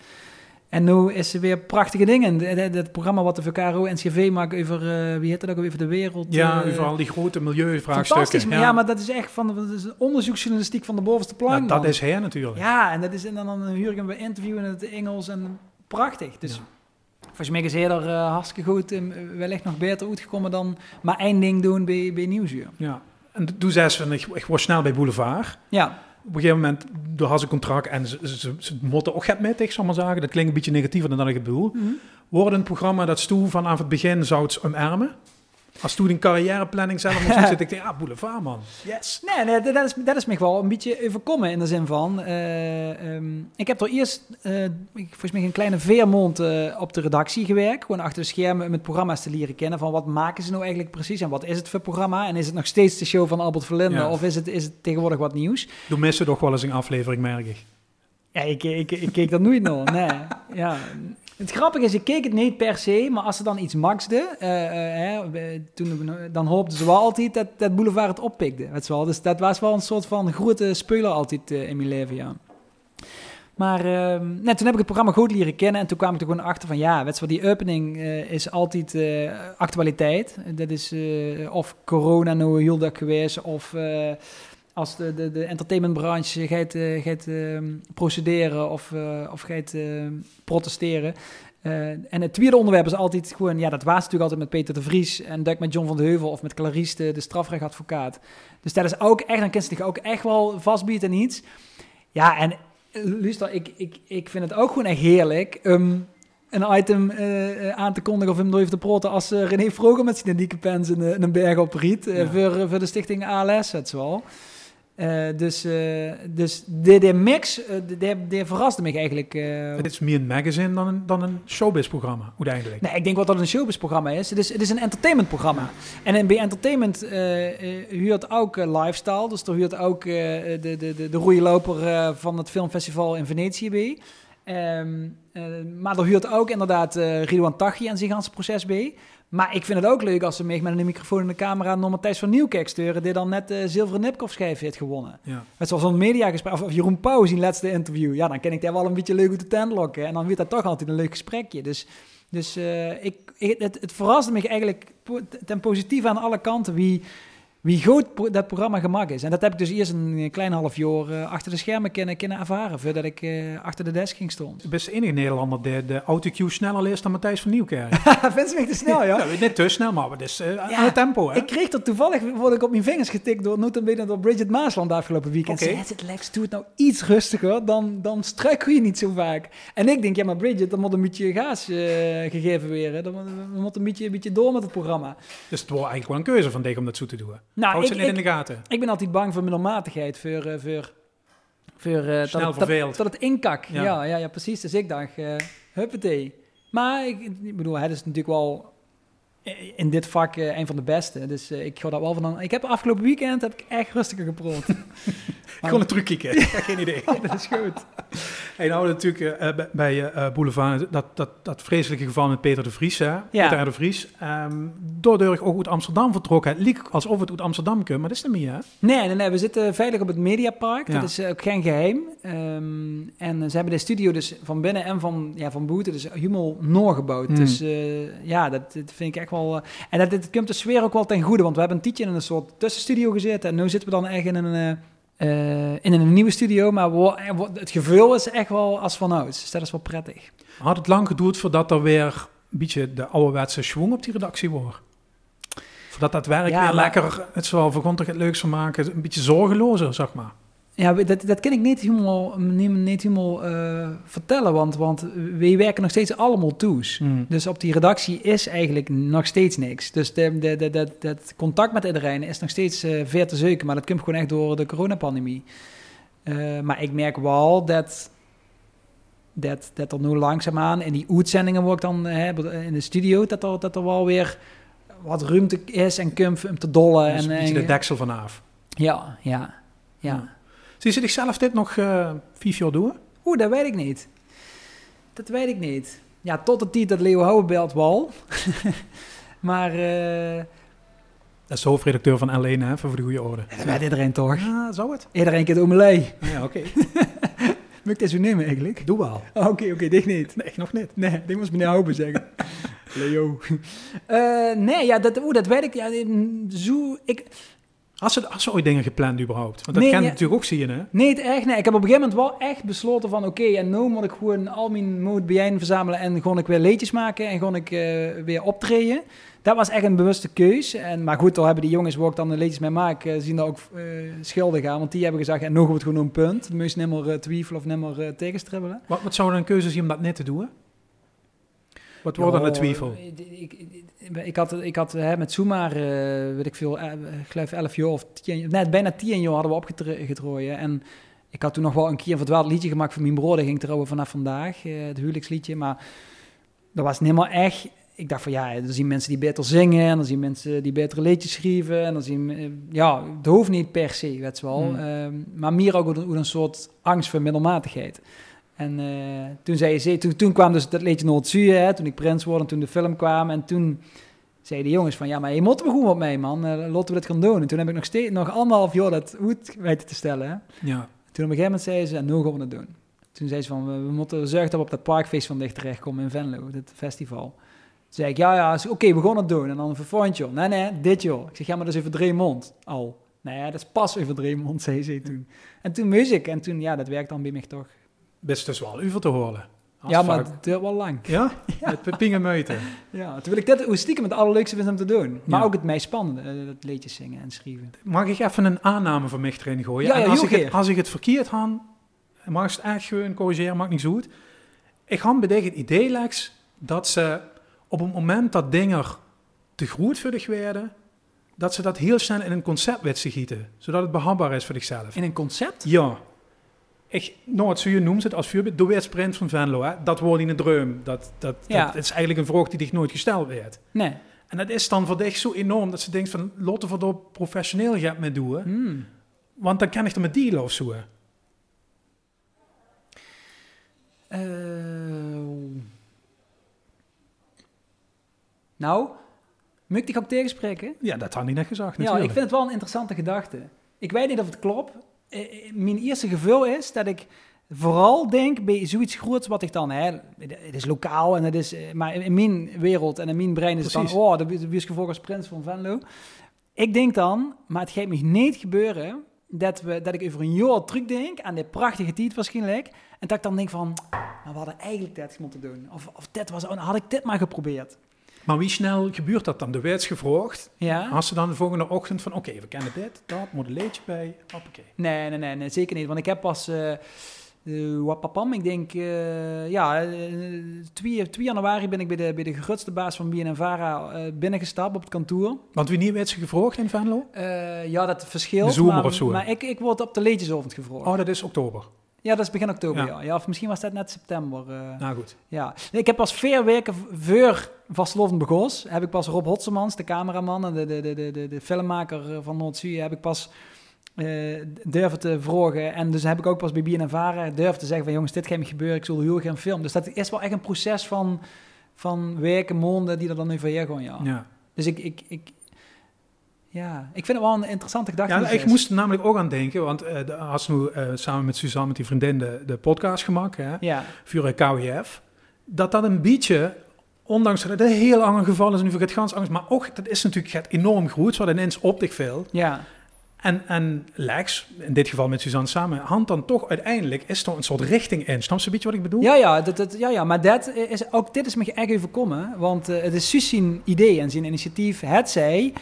En nu is er weer prachtige dingen. Het programma wat de VKRO NCV maakt over, uh, wie heet het ook, over de wereld. Ja, uh, over al die grote milieuvraagstukken. Fantastisch, ja. ja. maar dat is echt van, dat is onderzoeksjournalistiek van de bovenste plank. dat is hij natuurlijk. Ja, en, dat is, en dan, dan huur ik hem bij interview in het Engels en prachtig. Dus ja. volgens mij is hij er uh, hartstikke goed en wellicht nog beter uitgekomen dan maar één ding doen bij, bij Nieuwsuur. Ja, en toen zei ze, ik, ik was snel bij Boulevard. Ja op een gegeven moment, door had ze een contract en ze, ze, ze, moeten ook het met, ik zal maar zeggen. Dat klinkt een beetje negatiever dan ik het bedoel. Mm -hmm. een programma dat stoel vanaf het begin zou het omarmen? Als toen een carrièreplanning zelf moest zit ik denk, ah, boulevard man, yes. Nee, nee dat, is, dat is me wel een beetje overkomen in de zin van, uh, um, ik heb er eerst, uh, volgens mij een kleine veermond uh, op de redactie gewerkt, gewoon achter de schermen met programma's te leren kennen van wat maken ze nou eigenlijk precies en wat is het voor programma en is het nog steeds de show van Albert Verlinde ja. of is het, is het tegenwoordig wat nieuws? Doe missen toch wel eens een aflevering, merk ik. Ja, ik, ik, ik, ik keek dat nooit nog, nee. Ja, het grappige is, ik keek het niet per se, maar als ze dan iets maxden, uh, uh, toen, dan hoopten ze wel altijd dat, dat Boulevard het oppikte. Weet wel. Dus dat was wel een soort van grote speler altijd uh, in mijn leven, ja. Maar ehm, nee, toen heb ik het programma goed leren kennen en toen kwam ik er gewoon achter van ja, weet je die opening is altijd actualiteit. Dat is of corona nou heel dat geweest of als de, de, de entertainmentbranche gaat, uh, gaat uh, procederen of, uh, of gaat protesteren. en het tweede onderwerp is altijd gewoon, ja, dat was natuurlijk altijd met Peter de Vries en Duik met John van de Heuvel of met Clarice, de, de strafrechtadvocaat. Dus dat is ook echt, dan kun je zich ook echt wel vastbieden en iets. Ja, en luister, ik, ik, ik vind het ook gewoon echt heerlijk um, een item aan te kondigen of hem door even te proten als René Vroger met zijn dikke pens in, een berg op riet voor, voor de stichting ALS, het wel. Uh, dus, uh, dus de, de mix, uh, de, de, verraste me eigenlijk. het is meer een magazine dan een, dan een showbiz-programma, uiteindelijk. Nee, ik denk wat dat een showbiz-programma is. Het is, het is een entertainment-programma. En bij entertainment huurt ook lifestyle. Dus er huurt ook de, de, de, de roeiloper van het filmfestival in Venetië bij. Um, maar er huurt ook inderdaad Ridwan Taghi en zijn ganse proces bij. Maar ik vind het ook leuk als ze mee met een microfoon en de camera nog Matthijs van Nieuwkerk sturen, die dan net de uh, zilveren Nipkoff-schijf heeft gewonnen. Ja. Met zoals een mediagesprek, of, of Jeroen Pauw in laatste interview. Ja, dan ken ik daar wel een beetje leuk uit de tent lokken. En dan wordt dat toch altijd een leuk gesprekje. Dus, dus uh, ik, het, het verraste me eigenlijk ten positief aan alle kanten wie wie goed dat programma gemaakt is. En dat heb ik dus eerst een klein half jaar uh, achter de schermen kunnen, kunnen ervaren, voordat ik uh, achter de desk ging stond. Je bent de enige Nederlander die de autocue sneller leest dan Matthijs van Nieuwkerk. Vindt ze me te snel, ja? ja niet te snel, maar het is uh, ja, aan het tempo, hè? Ik kreeg er toevallig, word ik op mijn vingers getikt door notabene door Bridget Maasland afgelopen weekend. Okay. Zei, het Lex, doe het nou iets rustiger, dan, dan struikel je niet zo vaak. En ik denk, ja, maar Bridget, dan moet een beetje gaas gegeven weer. Dan moet een beetje, een beetje door met het programma. Dus het wordt eigenlijk wel een keuze van Dijk om dat zo te doen. Nou, ik, in de gaten. Ik ben altijd bang voor middelmatigheid, voor... Uh, voor voor, uh, Snel dat, verveeld. Dat, het inkak. Ja. ja. Ja, ja, precies. Dus ik dacht, uh, huppatee. Maar ik, ik bedoel, het is natuurlijk wel in dit vak uh, een van de beste. Dus uh, ik ga dat wel van. Ik heb afgelopen weekend heb ik echt rustiger geprold. Gewoon een truc kieken. Geen idee. dat is goed. Hey, nou natuurlijk uh, bij Boulevard dat, dat, dat vreselijke geval met Peter de Vries. Hè? Ja. Peter de Vries. Um, doordat ook uit Amsterdam vertrokken. Het liep alsof het uit Amsterdam komt, maar dat is niet meer. Hè? Nee, nee, nee, we zitten veilig op het Mediapark. Ja. Dat is ook geen geheim. Um, en ze hebben de studio dus van binnen en van, ja, van Boete, dus helemaal Noor gebouwd. Hmm. Dus ja, dat, dat vind ik echt wel... Eh, en dat, dit komt de sfeer ook wel ten goede, want we hebben een tijdje in een soort tussenstudio gezeten. En nu zitten we dan echt in een, uh, in een nieuwe studio, maar het gevoel is echt wel als vanouds. Dus dat is wel prettig. Had het lang geduurd voordat er weer een beetje de ouderwetse schwung op die redactie wordt? Voordat dat werk weer lekker, het voor toch het leukste maken, een beetje zorgelozer, zeg maar. Ja, dat, dat kan ik niet helemaal, niet, niet helemaal uh, vertellen, want, want wij werken nog steeds allemaal toes. Mm. Dus op die redactie is eigenlijk nog steeds niks. Dus de, de, de, de, dat contact met iedereen is nog steeds uh, ver te zoeken, maar dat komt gewoon echt door de coronapandemie. Uh, maar ik merk wel dat, dat, dat er nu langzaamaan in die uitzendingen wordt dan heb in de studio, dat er, dat er wel weer wat ruimte is en kunt om te dollen. Dus en, een beetje de deksel vanaf. Ja, ja, ja. Zie je zichzelf dit nog uh, vijf jaar doen? Oeh, dat weet ik niet. Dat weet ik niet. Ja, tot de tijd dat Leo Houwenbelt wel. maar... Uh, dat is de hoofdredacteur van L1, hè, voor de goede orde. dat weet iedereen toch? Ja, zou het? Iedereen kent Omelei. Ja, oké. Moet ik zo nemen eigenlijk? Doe wel. Oké, oké, okay, dit niet. Nee, nog niet. Nee, dit moest meneer Houben zeggen. Leo. Uh, nee, ja, dat, oeh, dat weet ik. Ja, zo, ik als ze, ze ooit dingen gepland überhaupt? Want dat kan je natuurlijk ook zien, hè? Nee, het echt nee. Ik heb op een gegeven moment wel echt besloten van... oké, en nu moet ik gewoon al mijn moed bijeen verzamelen... en gewoon ik weer leedjes maken en gewoon ik uh, weer optreden. Dat was echt een bewuste keus. En, maar goed, dan hebben die jongens waar ik dan de leedjes mee maak... Uh, zien daar ook uh, schuldig aan. Want die hebben gezegd, en nog wordt gewoon een punt. Dan moet je niet meer twijfelen of niet meer tegenstribbelen. Wat, wat zou er een keuze zijn om dat net te doen? Wat wordt dan de twijfel? Ik, ik, ik, had, ik had hè, met Zoomar, uh, weet ik veel, uh, ik geloof 11 jaar of 10, net bijna 10 jaar hadden we opgetrooien. En ik had toen nog wel een keer een verdwaald liedje gemaakt voor mijn broer. Dat ging trouwen vanaf vandaag, uh, het huwelijksliedje. Maar dat was niet helemaal echt. Ik dacht van ja, er zien mensen die beter zingen. En er zien mensen die betere liedjes schrijven. En dan zien, ja, het hoeft niet per se, weet je wel. Hmm. Ehm, maar meer ook een, een soort angst voor middelmatigheid. En uh, toen, zei ze, toen, toen kwam dus dat liedje Noord Zuur, toen ik prins word en toen de film kwam. En toen zeiden de jongens van, ja, maar je moet we gewoon op mij, man. Uh, laten we dit gaan doen. En toen heb ik nog steeds, nog anderhalf jaar dat goed weten te stellen. Hè. Ja. Toen op een gegeven moment zeiden ze, en nu gaan we het doen. Toen zei ze van, we, moeten zorgen dat we op dat parkfeest van dicht terechtkomen in Venlo, dit festival. Toen zei ik, ja, ja, oké, we gaan het doen. En dan een volgend Nee, nee, dit joh. Ik zeg, ja, maar dat is even drie mond al. Nee, dat is pas over drie mond, zei ze toen. En toen muziek. En toen, ja, dat werkt dan bij mij toch best dus wel uur te horen. Ja, maar het duurt wel lang. Ja? ja. Met pingen meuten. Ja, terwijl ik dit hoe stiekem het allerleukste vind om te doen. Maar ook het meest spannende, uh, dat liedjes zingen en schrijven. Mag ik even een aanname van mij erin gooien? Ja, als, ik het, als ik het verkeerd had, mag ik het echt gewoon corrigeren, mag niet zo goed. Ik had bij het idee, Lex, dat ze op het moment dat dingen te groot voor werden, dat ze dat heel snel in een concept weten gieten, zodat het behapbaar is voor zichzelf. In een concept? Ja. Ik, nou, zo je noemt het als voorbeeld, de weersprint van Venlo, hè? dat wordt in een droom. Dat, dat, Ja. dat is eigenlijk een vraag die dich nooit gesteld werd. Nee. En dat is dan voor dich zo enorm dat ze denkt van, we er professioneel gaat mee doen. Hmm. Want dan kan ik er met dealen of zo. Eh, nou, moet ik die ook tegenspreken? Ja, dat had hij net gezegd Ja, natuurlijk. ik vind het wel een interessante gedachte. Ik weet niet of het klopt. Eh, eh, Mijn eerste gevoel is dat ik vooral denk bij zoiets groots wat ik dan... Hè, het is lokaal, en het is, eh, maar in mijn wereld en in mijn brein is het Precies. dan... Oh, de wie is als prins van Venlo. Ik denk dan, maar het gaat me niet gebeuren... Dat, we, dat ik over een jaar terugdenk aan dit prachtige tijd waarschijnlijk. En dat ik dan denk van, maar we hadden eigenlijk dit moeten doen. Of, of dit was, had ik dit maar geprobeerd. Maar wie snel gebeurt dat dan? De werd gevraagd. Ja? Als ze dan de volgende ochtend van, oké, we kennen dit, dat, moet een leedje bij, hoppakee. Nee, nee, nee, nee, zeker niet. Want ik heb pas, eh, wapapam, ik denk, eh, ja, eh, 2, 2 januari ben ik bij de, bij de gerutste baas van BNNVARA binnengestapt op het kantoor. Want wie niet werd ze gevraagd in Venlo? Ja, dat verschilt. De zomer maar, of zo? Maar ik, ik word op de leedjesavond gevraagd. Oh, dat is oktober. Ja, dat is begin oktober, Ja. ja. of misschien was dat net september. eh. Nou goed. Ja, Nee, ik heb pas vier weken voor Vastlovend Begos, heb ik pas Rob Hotsemans, de cameraman en de, de, de, de, de, de filmmaker eh, van Noord-Zuid, heb ik pas eh, durven te vragen. En dus heb ik ook pas bij BNN Varen durven te zeggen van jongens, dit gaat me gebeuren, ik zal heel graag filmen. Dus dat is wel echt een proces van, van weken, maanden die er dan nu je gaan, ja. Ja. Dus ik, ik, ik, ja, ik vind het wel een interessante gedachte. Ja, ik moest er namelijk ook aan denken, want eh de- als nu eh, samen met Suzanne, met die vriendin, de, de podcast gemaakt, hè, Ja, voor KWF, dat dat een beetje, ondanks dat het een heel ander geval is nu voor het gans angst, maar ook, dat is natuurlijk het enorm groot, wat ineens op zich veel. ja, En, en Lex, in dit geval met Suzanne samen, hand dan toch uiteindelijk is toch een soort richting in. Snap je een beetje wat ik bedoel? Ja, ja, dat, dat, ja, ja, maar dat is, ook dit is me echt overkomen. Want eh, het is Suus zijn idee en zijn initiatief. Het zij,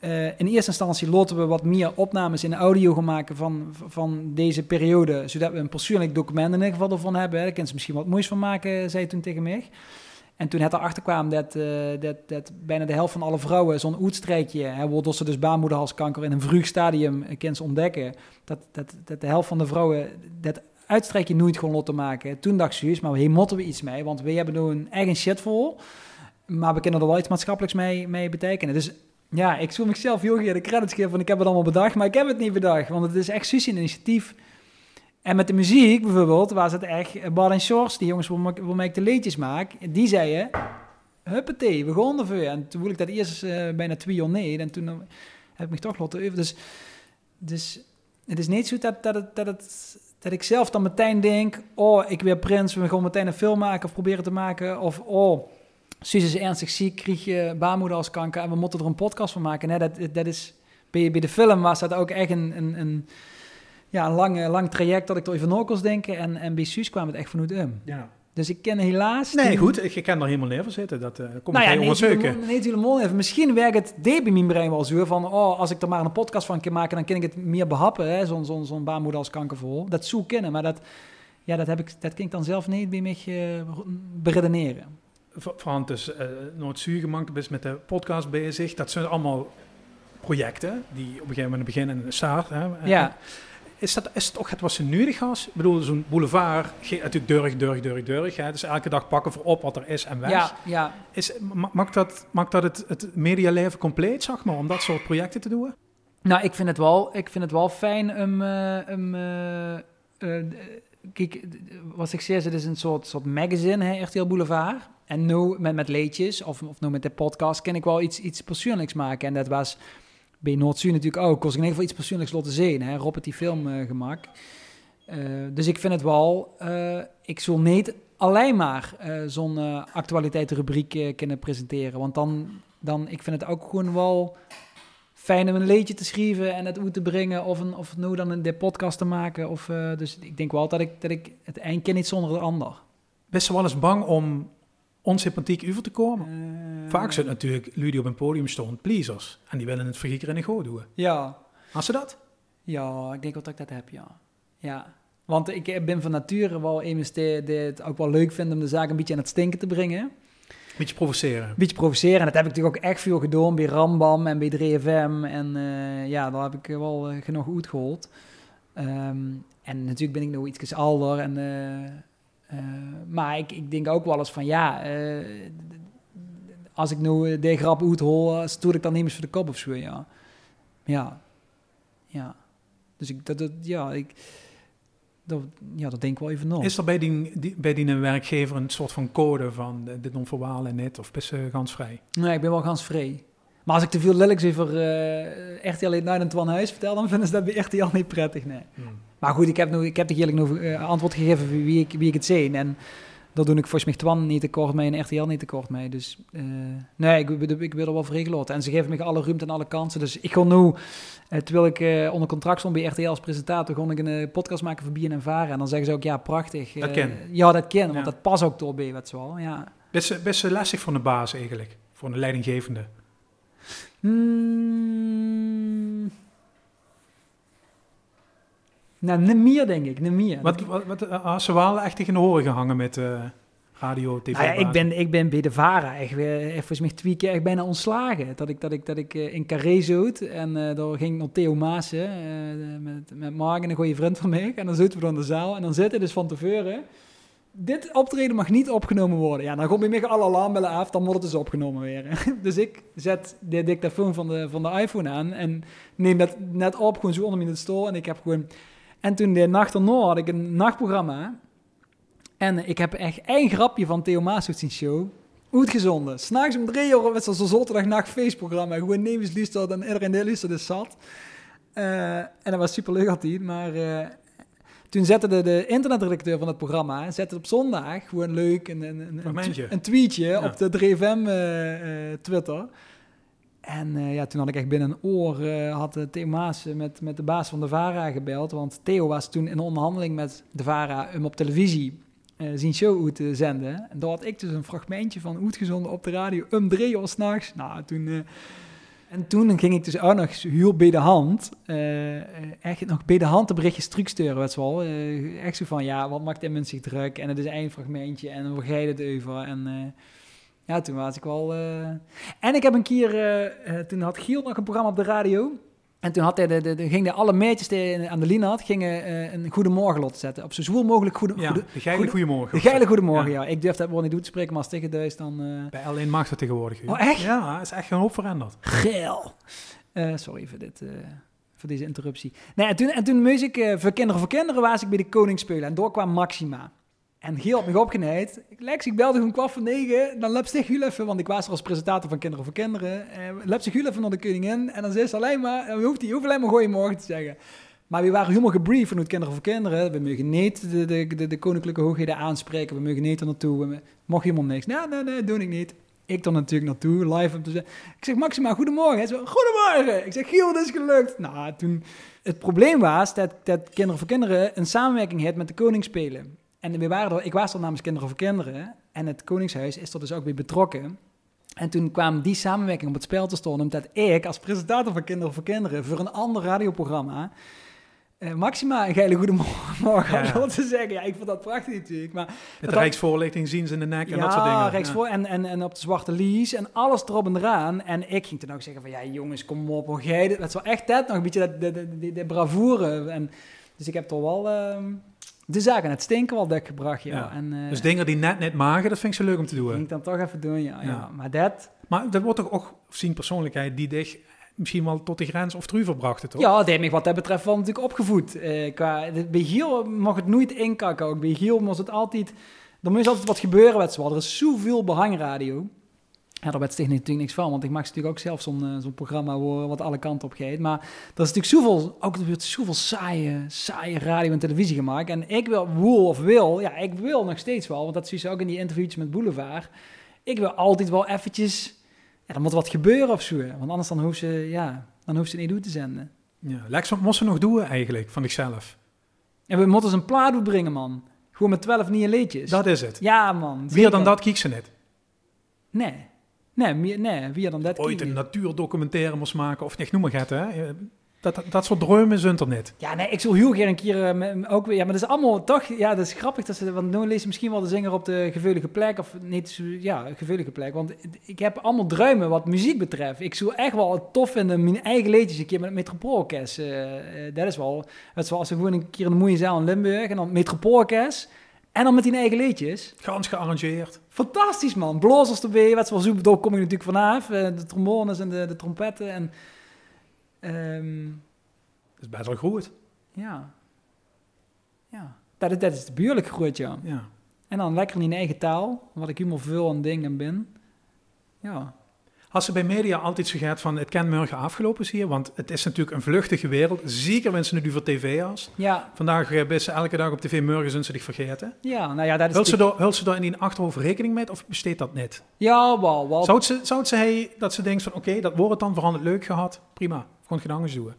eh, in eerste instantie laten we wat meer opnames in de audio gaan maken van, van deze periode. Zodat we een persoonlijk document in ieder geval ervan hebben. Daar kunnen ze misschien wat moois van maken, zei toen tegen mij. En toen het erachter kwam dat, eh, dat, dat bijna de helft van alle vrouwen zo'n oetstrijkje, waardoor ze dus baarmoederhalskanker in een vroeg stadium eh, ze ontdekken, dat, dat, dat de helft van de vrouwen dat uitstrijkje nooit gewoon lot te maken. Toen dacht ze, maar hier moeten we iets mee, want we hebben nu een eigen shit vol, maar we kunnen er wel iets maatschappelijks mee, mee betekenen. Dus ja, ik zou mezelf graag de credits geven van ik heb het allemaal bedacht, maar ik heb het niet bedacht, want het is echt Susie initiatief. En met de muziek bijvoorbeeld was het echt Bart en Shorts, die jongens waarmee ik de leedjes maak, die zeiden, huppatee, we gaan ervoor. En toen voelde ik dat eerst eh, bijna twee jaar nee, en toen eh, heb ik me toch laten over. Dus, dus het is niet zo dat, dat, dat, dat ik zelf dan meteen denk, oh, ik weer prins, we gaan meteen een film maken of proberen te maken, of oh, Suus is ernstig ziek, kreeg je baarmoeder als kanker en we moeten er een podcast van maken. Nee, dat, dat is, bij, bij de film was dat ook echt een, een, een ja, een lang, lang traject dat ik door even okels denken. En, en bij Suus kwam het echt vanuit hem. Ja. Dus ik ken helaas... Nee, die- goed, ik kan er helemaal neer voor zitten. Dat uh, komt nou ja, heel nee, helemaal- even. Misschien werkt het deed bij mijn brein wel zo van, oh, als ik er maar een podcast van kan maken, dan kan ik het meer behappen, zo'n zo'n zo'n baarmoeder als kankervol. Dat zou kennen, maar dat, ja, dat, heb ik, dat kan ik dan zelf niet bij mij eh, beredeneren. Van dus uh, Noord-Zuur gemaakt is met de podcast bezig. Dat zijn allemaal projecten die op een gegeven moment beginnen en start. Hè. Ja. Is dat is toch het wat ze nodig has? Ik bedoel, zo'n boulevard natuurlijk durg, durg, durg, durg. Hè. Dus elke dag pakken voor op wat er is en weg. Ja, ja. Is, ma- maakt dat, maakt dat het, het medialeven compleet, zeg maar, om dat soort projecten te doen? Nou, ik vind het wel, ik vind het wel fijn om... eh, eh, eh, kijk, wat ik zeg, het is een soort, soort magazine, hè, RTL Boulevard. En nu met, met leedjes, of, of nu met de podcast, kan ik wel iets, iets persoonlijks maken. En dat was bij Noord-Zuid natuurlijk ook. Kost ik in ieder geval iets persoonlijks laten zien. Hè. Rob die film uh, gemaakt. Uh, dus ik vind het wel... Uh, ik zal niet alleen maar zo'n actualiteitenrubriek kunnen presenteren. Want dan, dan... Ik vind het ook gewoon wel fijn om een leedje te schrijven en het uit te brengen. Of, een, of nu dan een de podcast te maken. Of, uh, dus ik denk wel dat ik, dat ik het eind ken niet zonder de ander. Best wel eens bang om onsympathiek over te komen? Uh, Vaak zijn het natuurlijk lui die op een podium staan, pleasers. En die willen het vergieker in de goot doen. Ja. Als ze dat? Ja, ik denk wel dat ik dat heb, ja. Ja. Want ik ben van nature wel iemand die, die het ook wel leuk vindt om de zaak een beetje aan het stinken te brengen. Beetje provoceren. Beetje provoceren. En dat heb ik natuurlijk ook echt veel gedaan bij Rambam en bij 3FM. En uh, ja, daar heb ik wel uh, genoeg uitgehold. Um, en natuurlijk ben ik nog iets ouder. En, uh, maar ik, ik denk ook wel eens van ja, als ik nu de grap uithol, stoor ik dan niet eens voor de kop of zo. Ja, ja. ja. Dus ik, dat, dat ja, ik dat, ja, dat denk ik wel even nog. Is er bij die, die, bij die werkgever een soort van code van dit non-verbaal en net? Of best uh, gansvrij? Nee, ik ben wel gansvrij. Maar als ik te veel lelijks over uh, RTL Late Night en Twan Huis vertel, dan vinden ze dat bij RTL niet prettig, nee. Hmm. Maar goed, ik heb, nu, ik heb eerlijk nog uh, antwoord gegeven wie ik, wie ik het zie. En dat doe ik volgens mij Twan niet tekort mee en RTL niet tekort mee. Dus uh, nee, ik, ik, wil er wel voor En ze geven me alle ruimte en alle kansen. Dus ik ga nu, uh, terwijl ik uh, onder contract stond bij RTL als presentator, kon ik een podcast maken voor Bien en Varen. En dan zeggen ze ook, ja, prachtig. dat ken. Ja, dat ken, want dat past ook door bij wat zo. Ja. Best, best lastig voor de baas eigenlijk, voor een leidinggevende. Mm. Nou, niet meer, denk ik. Niet meer. Wat, wat, wat uh, ze wel echt tegen de horen gehangen met uh, radio, tv? Nou ja, ik, ben, ik ben bij de VARA echt, weer, volgens mij twee keer echt bijna ontslagen. Dat ik, dat ik, dat ik uh, in Carré zoot en uh, daar ging nog Theo Maassen met, met Mark een goede vriend van mij. En dan zitten we dan in de zaal en dan zitten dus van tevoren... Dit optreden mag niet opgenomen worden. Ja, dan kom je met alle alarmbellen af, dan wordt het dus opgenomen weer. dus ik zet de dictafoon van de, van de iPhone aan en neem dat net op, gewoon zo onder mijn stoel. En ik heb gewoon en toen de nacht erna had ik een nachtprogramma. En ik heb echt één grapje van Theo Maas zien show. Uitgezonden. S'nachts om drie uur met zo'n zaterdagnacht feestprogramma. Gewoon Nevis luisterde en iedereen die luisterde zat. Uh, en dat was super leuk altijd. Maar uh, toen zette de, de internetredacteur van het programma... zette op zondag gewoon leuk een, een, een, een tweetje ja. op de 3FM uh, Twitter... En uh, ja, toen had ik echt binnen een oor, uh, had Theo Maas met, met de baas van de VARA gebeld. Want Theo was toen in onderhandeling met de VARA om op televisie uh, zijn show uit te zenden. En daar had ik dus een fragmentje van uitgezonden op de radio om drie uur s'nachts. Nou, toen... en toen ging ik dus ook nog heel bij de hand, echt nog bij de hand de berichtjes terugsturen, weet wel. echt zo van, ja, wat maakt mensen zich druk? En het is één fragmentje en hoe ga je het over? En ja, toen was ik wel... Uh... En ik heb een keer... Uh, toen had Giel nog een programma op de radio. En toen had hij de, de, de, ging alle meisjes die aan de lijn had, gingen uh, een goedemorgen lot zetten. Op zo zwoel mogelijk goede, ja, de geile goedemorgen. De geile goedemorgen, ja. ja. Ik durf dat woord niet toe te spreken, maar als tegen thuis dan... Bij alleen mag dat tegenwoordig. Oh, echt? Ja, is echt een hoop veranderd. Geil. sorry voor dit... voor deze interruptie. Nee, en toen, en toen moest ik, voor kinderen voor kinderen, was ik bij de koning spelen. En door kwam Maxima. En Giel had me opgeneid. Lex, ik belde gewoon kwart van negen. Dan lep zich even, want ik was er als presentator van Kinderen voor Kinderen. Lep zich even naar de koningin. En dan zei ze alleen maar, dan hoeft hij hoeft alleen maar goeiemorgen te zeggen. Maar we waren helemaal gebriefd vanuit Kinderen voor Kinderen. We mogen niet de, de, de, koninklijke hoogheden aanspreken. We mogen niet er naartoe. We mocht helemaal niks. Nee, nee, nee, doe ik niet. Ik dan natuurlijk naartoe, live om te zeggen. Ik zeg, Maxima, goedemorgen. Goedemorgen. Ik zeg, Giel, het is gelukt. Nou, toen... Het probleem was dat, dat Kinderen voor Kinderen een samenwerking heeft met de Koningsspelen. En we waren er, ik was er namens Kinderen voor Kinderen. En het Koningshuis is er dus ook bij betrokken. En toen kwam die samenwerking op het spel te staan, omdat ik als presentator van Kinderen voor Kinderen voor een ander radioprogramma uh, Maxima een geile goedemorgen ja. te zeggen. Ja, ik vond dat prachtig natuurlijk. Maar de Rijksvoorlichting zien ze in de nek en dat soort dingen. Rijksvoor, ja, en, en, en op de zwarte lies en alles erop en eraan. En ik ging toen ook zeggen van, ja jongens, kom op, hoe jij Dat was echt dat nog een beetje dat, de, de, de, de bravoure. En, dus ik heb toch wel... Uh, de zaken het stinken wel dek gebracht, ja. En, uh, dus dingen die net niet magen, dat vind ik zo leuk om te doen. Vind ik dan toch even doen, ja. ja. Maar dat... Maar dat wordt toch ook zien persoonlijkheid die dich misschien wel tot de grens of truver brachten, toch? Ja, die wat dat betreft wel natuurlijk opgevoed. Uh, qua, bij Giel mag het nooit inkakken. Ook bij Giel moest het altijd... Er moest altijd wat gebeuren met Er is zoveel behangradio. Ja, daar werd natuurlijk niks van, want ik maak natuurlijk ook zelf zo'n uh, zo'n programma horen wat alle kanten op gaat. Maar er is natuurlijk zoveel, ook er wordt zoveel saaie, saaie radio en televisie gemaakt. En ik wil, woel of wil, ja, ik wil nog steeds wel, want dat zie je ook in die interviewtjes met Boulevard. Ik wil altijd wel eventjes, ja, er moet wat gebeuren of zo. Want anders dan hoef ze, ja, dan hoeft ze niet doen te zenden. Ja, Lex, wat moest ze nog doen eigenlijk, van zichzelf? En we moeten ze een plaat brengen, man. Gewoon met twaalf nieuwe liedjes. Dat is het. Ja, man. Meer dan dat kiek ze niet. Nee. Nee, meer, nee, wie dan dat? Ooit een natuurdocumentaire moest maken, of niet, noem maar het, hè? Dat, dat, soort dromen zijn er niet. Ja, nee, ik zou heel graag een keer uh, ook weer... Ja, maar dat is allemaal toch... Ja, dat is grappig. Dat ze, want nu lees je misschien wel de zinger op de gevullige plek. Of niet, ja, gevullige plek. Want ik heb allemaal druimen wat muziek betreft. Ik zou echt wel tof vinden mijn eigen liedjes een keer met het Metropoolorkest. Uh, dat is wel... Het is wel als we gewoon een keer in de mooie zaal in Limburg. En dan Metropoolorkest... En dan met die eigen liedjes. Gans gearrangeerd. Fantastisch, man. Blazers erbij. Wat wel super. Daar kom je natuurlijk vanaf. De trombones en de, de trompetten. En Um, dat is best wel goed. Ja. Ja. Dat is, dat is buurlijk goed, ja. ja. En dan lekker in je eigen taal, wat ik helemaal veel aan dingen ben. Ja. Als ze bij media altijd zo gaat van het kan morgen afgelopen is hier, want het is natuurlijk een vluchtige wereld. Zeker mensen nu voor tv als. Ja. Vandaag uh, ze elke dag op tv, morgen zijn ze zich vergeten. Ja, nou ja, dat is... Hult ze, daar, hult ze daar in die achterhoofd rekening mee of besteedt dat niet? Ja, wel, wel. Zou ze, zou ze hey, dat ze denkt van oké, dat wordt dan veranderd leuk gehad, prima. Gewoon gedaan doen.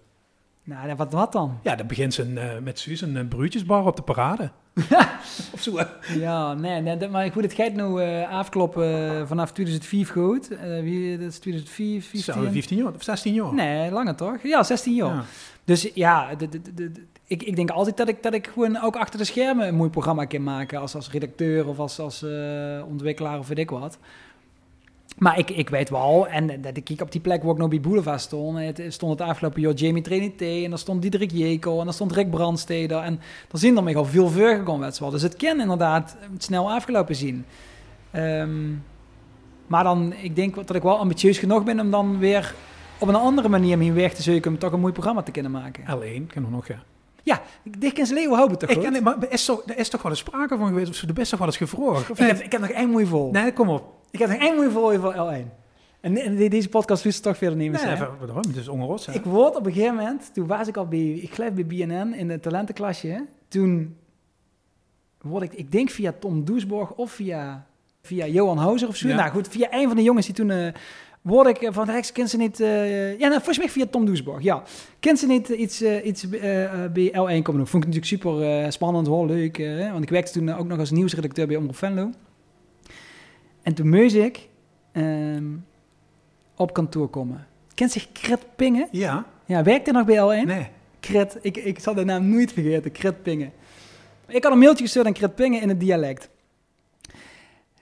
Nou, wat, wat dan? Ja, dan begint ze uh, met Suus een, een bruutjesbar op de parade. of zo. Ja, nee, nee maar goed, het gaat nu uh, afkloppen vanaf 2004 goed. Uh, wie, dat is 2004, 15? 15 jaar of 16 jaar? Nee, langer toch? Ja, 16 jaar. Dus ja, de, de, de, ik, ik denk altijd dat ik, dat ik gewoon ook achter de schermen een mooi programma kan maken. Als, als redacteur of als, als uh, ontwikkelaar of weet ik wat. Maar ik, ik weet wel, en dat ik op die plek waar ik nog bij Boulevard stond, het, stond het afgelopen jaar Jamie Trinité, en dan stond Diederik Jeko, en dan stond Rick Brandsteder, en dan zien er mij al veel verder gekomen wel. Dus het kan inderdaad snel afgelopen zien. Um, maar dan, ik denk dat ik wel ambitieus genoeg ben om dan weer op een andere manier mijn weg te zoeken om toch een mooi programma te kunnen maken. Alleen, kan nog, ja. Ja, Dick en Leeuwen houden toch ik maar er is, toch, er is toch wel eens sprake van geweest, of ze de best toch wel eens gevraagd? Ik heb, ik heb nog één mooi vol. Nee, kom op. Ik heb nog één mooi vol voor L1. En, en deze podcast wist toch verder niet meer Nee, waarom? Het is ongerots. Ik word op een gegeven moment, toen was ik al bij, ik geloof bij BNN in de talentenklasje, toen word ik, ik denk via Tom Doesborg of via, via Johan Houser of zo. Nou goed, via een van de jongens die toen... Uh, word ik van Rex, kent ze niet... Uh, ja, nou, volgens mij via Tom Doesborg, ja. Kent ze niet iets, uh, iets bij L1 komen doen? Vond ik natuurlijk super spannend, hoor, leuk. want ik werkte toen ook nog als nieuwsredacteur bij Omroep Venlo. En toen moest ik um, op kantoor komen. Kent zich Kret Pingen? Ja. Ja, werkt hij nog bij L1? Nee. Kret, ik, ik zal de naam nooit vergeten, Kret Pingen. Ik had een mailtje gestuurd aan Kret Pingen in het dialect.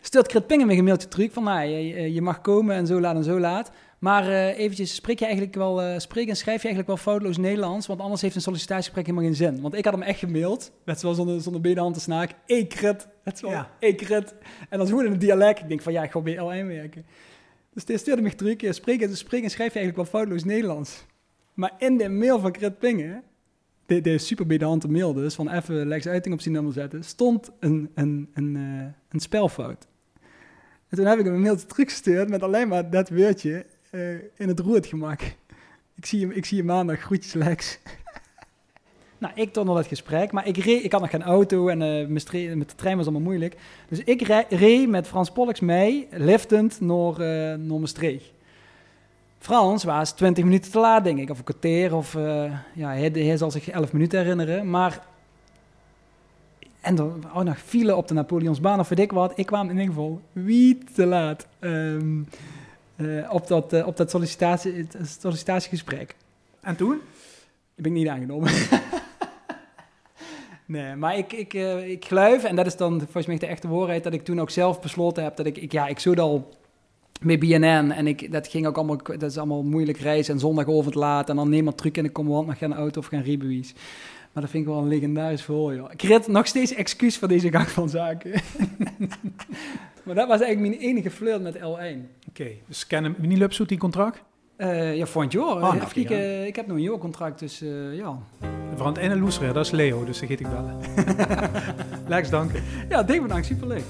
Stuurt Kret Pingen me een mailtje terug van, nou, je, je, mag komen en zo laat en zo laat. Maar uh, eventjes, spreek je eigenlijk wel, uh, spreek en schrijf je eigenlijk wel foutloos Nederlands? Want anders heeft een sollicitatiegesprek helemaal geen zin. Want ik had hem echt gemaild, met zoals zonder, zonder te snaak. Ekret, het is wel, ja. ekret. En dan gewoon in het dialect. Ik denk van, ja, ik ga L1 werken. Dus die stuurde me terug, spreek, en, spreek en schrijf je eigenlijk wel foutloos Nederlands? Maar in de mail van Kret Pingen, de, de super bedehante mail dus, van even Lex Uiting op zijn nummer zetten, stond een, een, een, uh, een spelfout. En toen heb ik hem een mailtje teruggestuurd met alleen maar dat woordje uh, in het roertgemak. Ik zie, je, ik zie je maandag, groetjes Lex. nou, ik toch nog dat gesprek, maar ik, reed, ik had nog geen auto en uh, met de trein was allemaal moeilijk. Dus ik reed met Frans Pollux mee, liftend, naar, uh, naar Maastricht. Frans was 20 minuten te laat, denk ik, of een of ja, hij, hij zal zich 11 minuten herinneren, maar en er ook nog file op de Napoleonsbaan of weet ik wat. Ik kwam in ieder geval wie te laat. Uh, op dat, uh, op dat sollicitatie, sollicitatiegesprek. En toen? Ik ben niet aangenomen. nee, maar ik, ik, uh, ik geloof, en dat is dan volgens mij de echte waarheid, dat ik toen ook zelf besloten heb dat ik, ik ja, ik zou al met BNN en ik, dat ging ook allemaal, dat is allemaal moeilijk reizen en zondagochtend laat en dan neem maar truc en ik kom wel nog geen auto of geen rijbewijs. Maar dat vind ik wel een legendarisch verhaal, joh. Ik red nog steeds excuus voor deze gang van zaken. maar dat was eigenlijk mijn enige flirt met L1. Oké, okay. dus kennen Mini zoet die contract? Uh, ja, voor een jaar. Oh, ik heb nog een jaarcontract, dus uh, ja. Van het ene loesere, dat is Leo, dus dan geet ik bellen. Lex, dank. Ja, Dave bedankt, superleuk.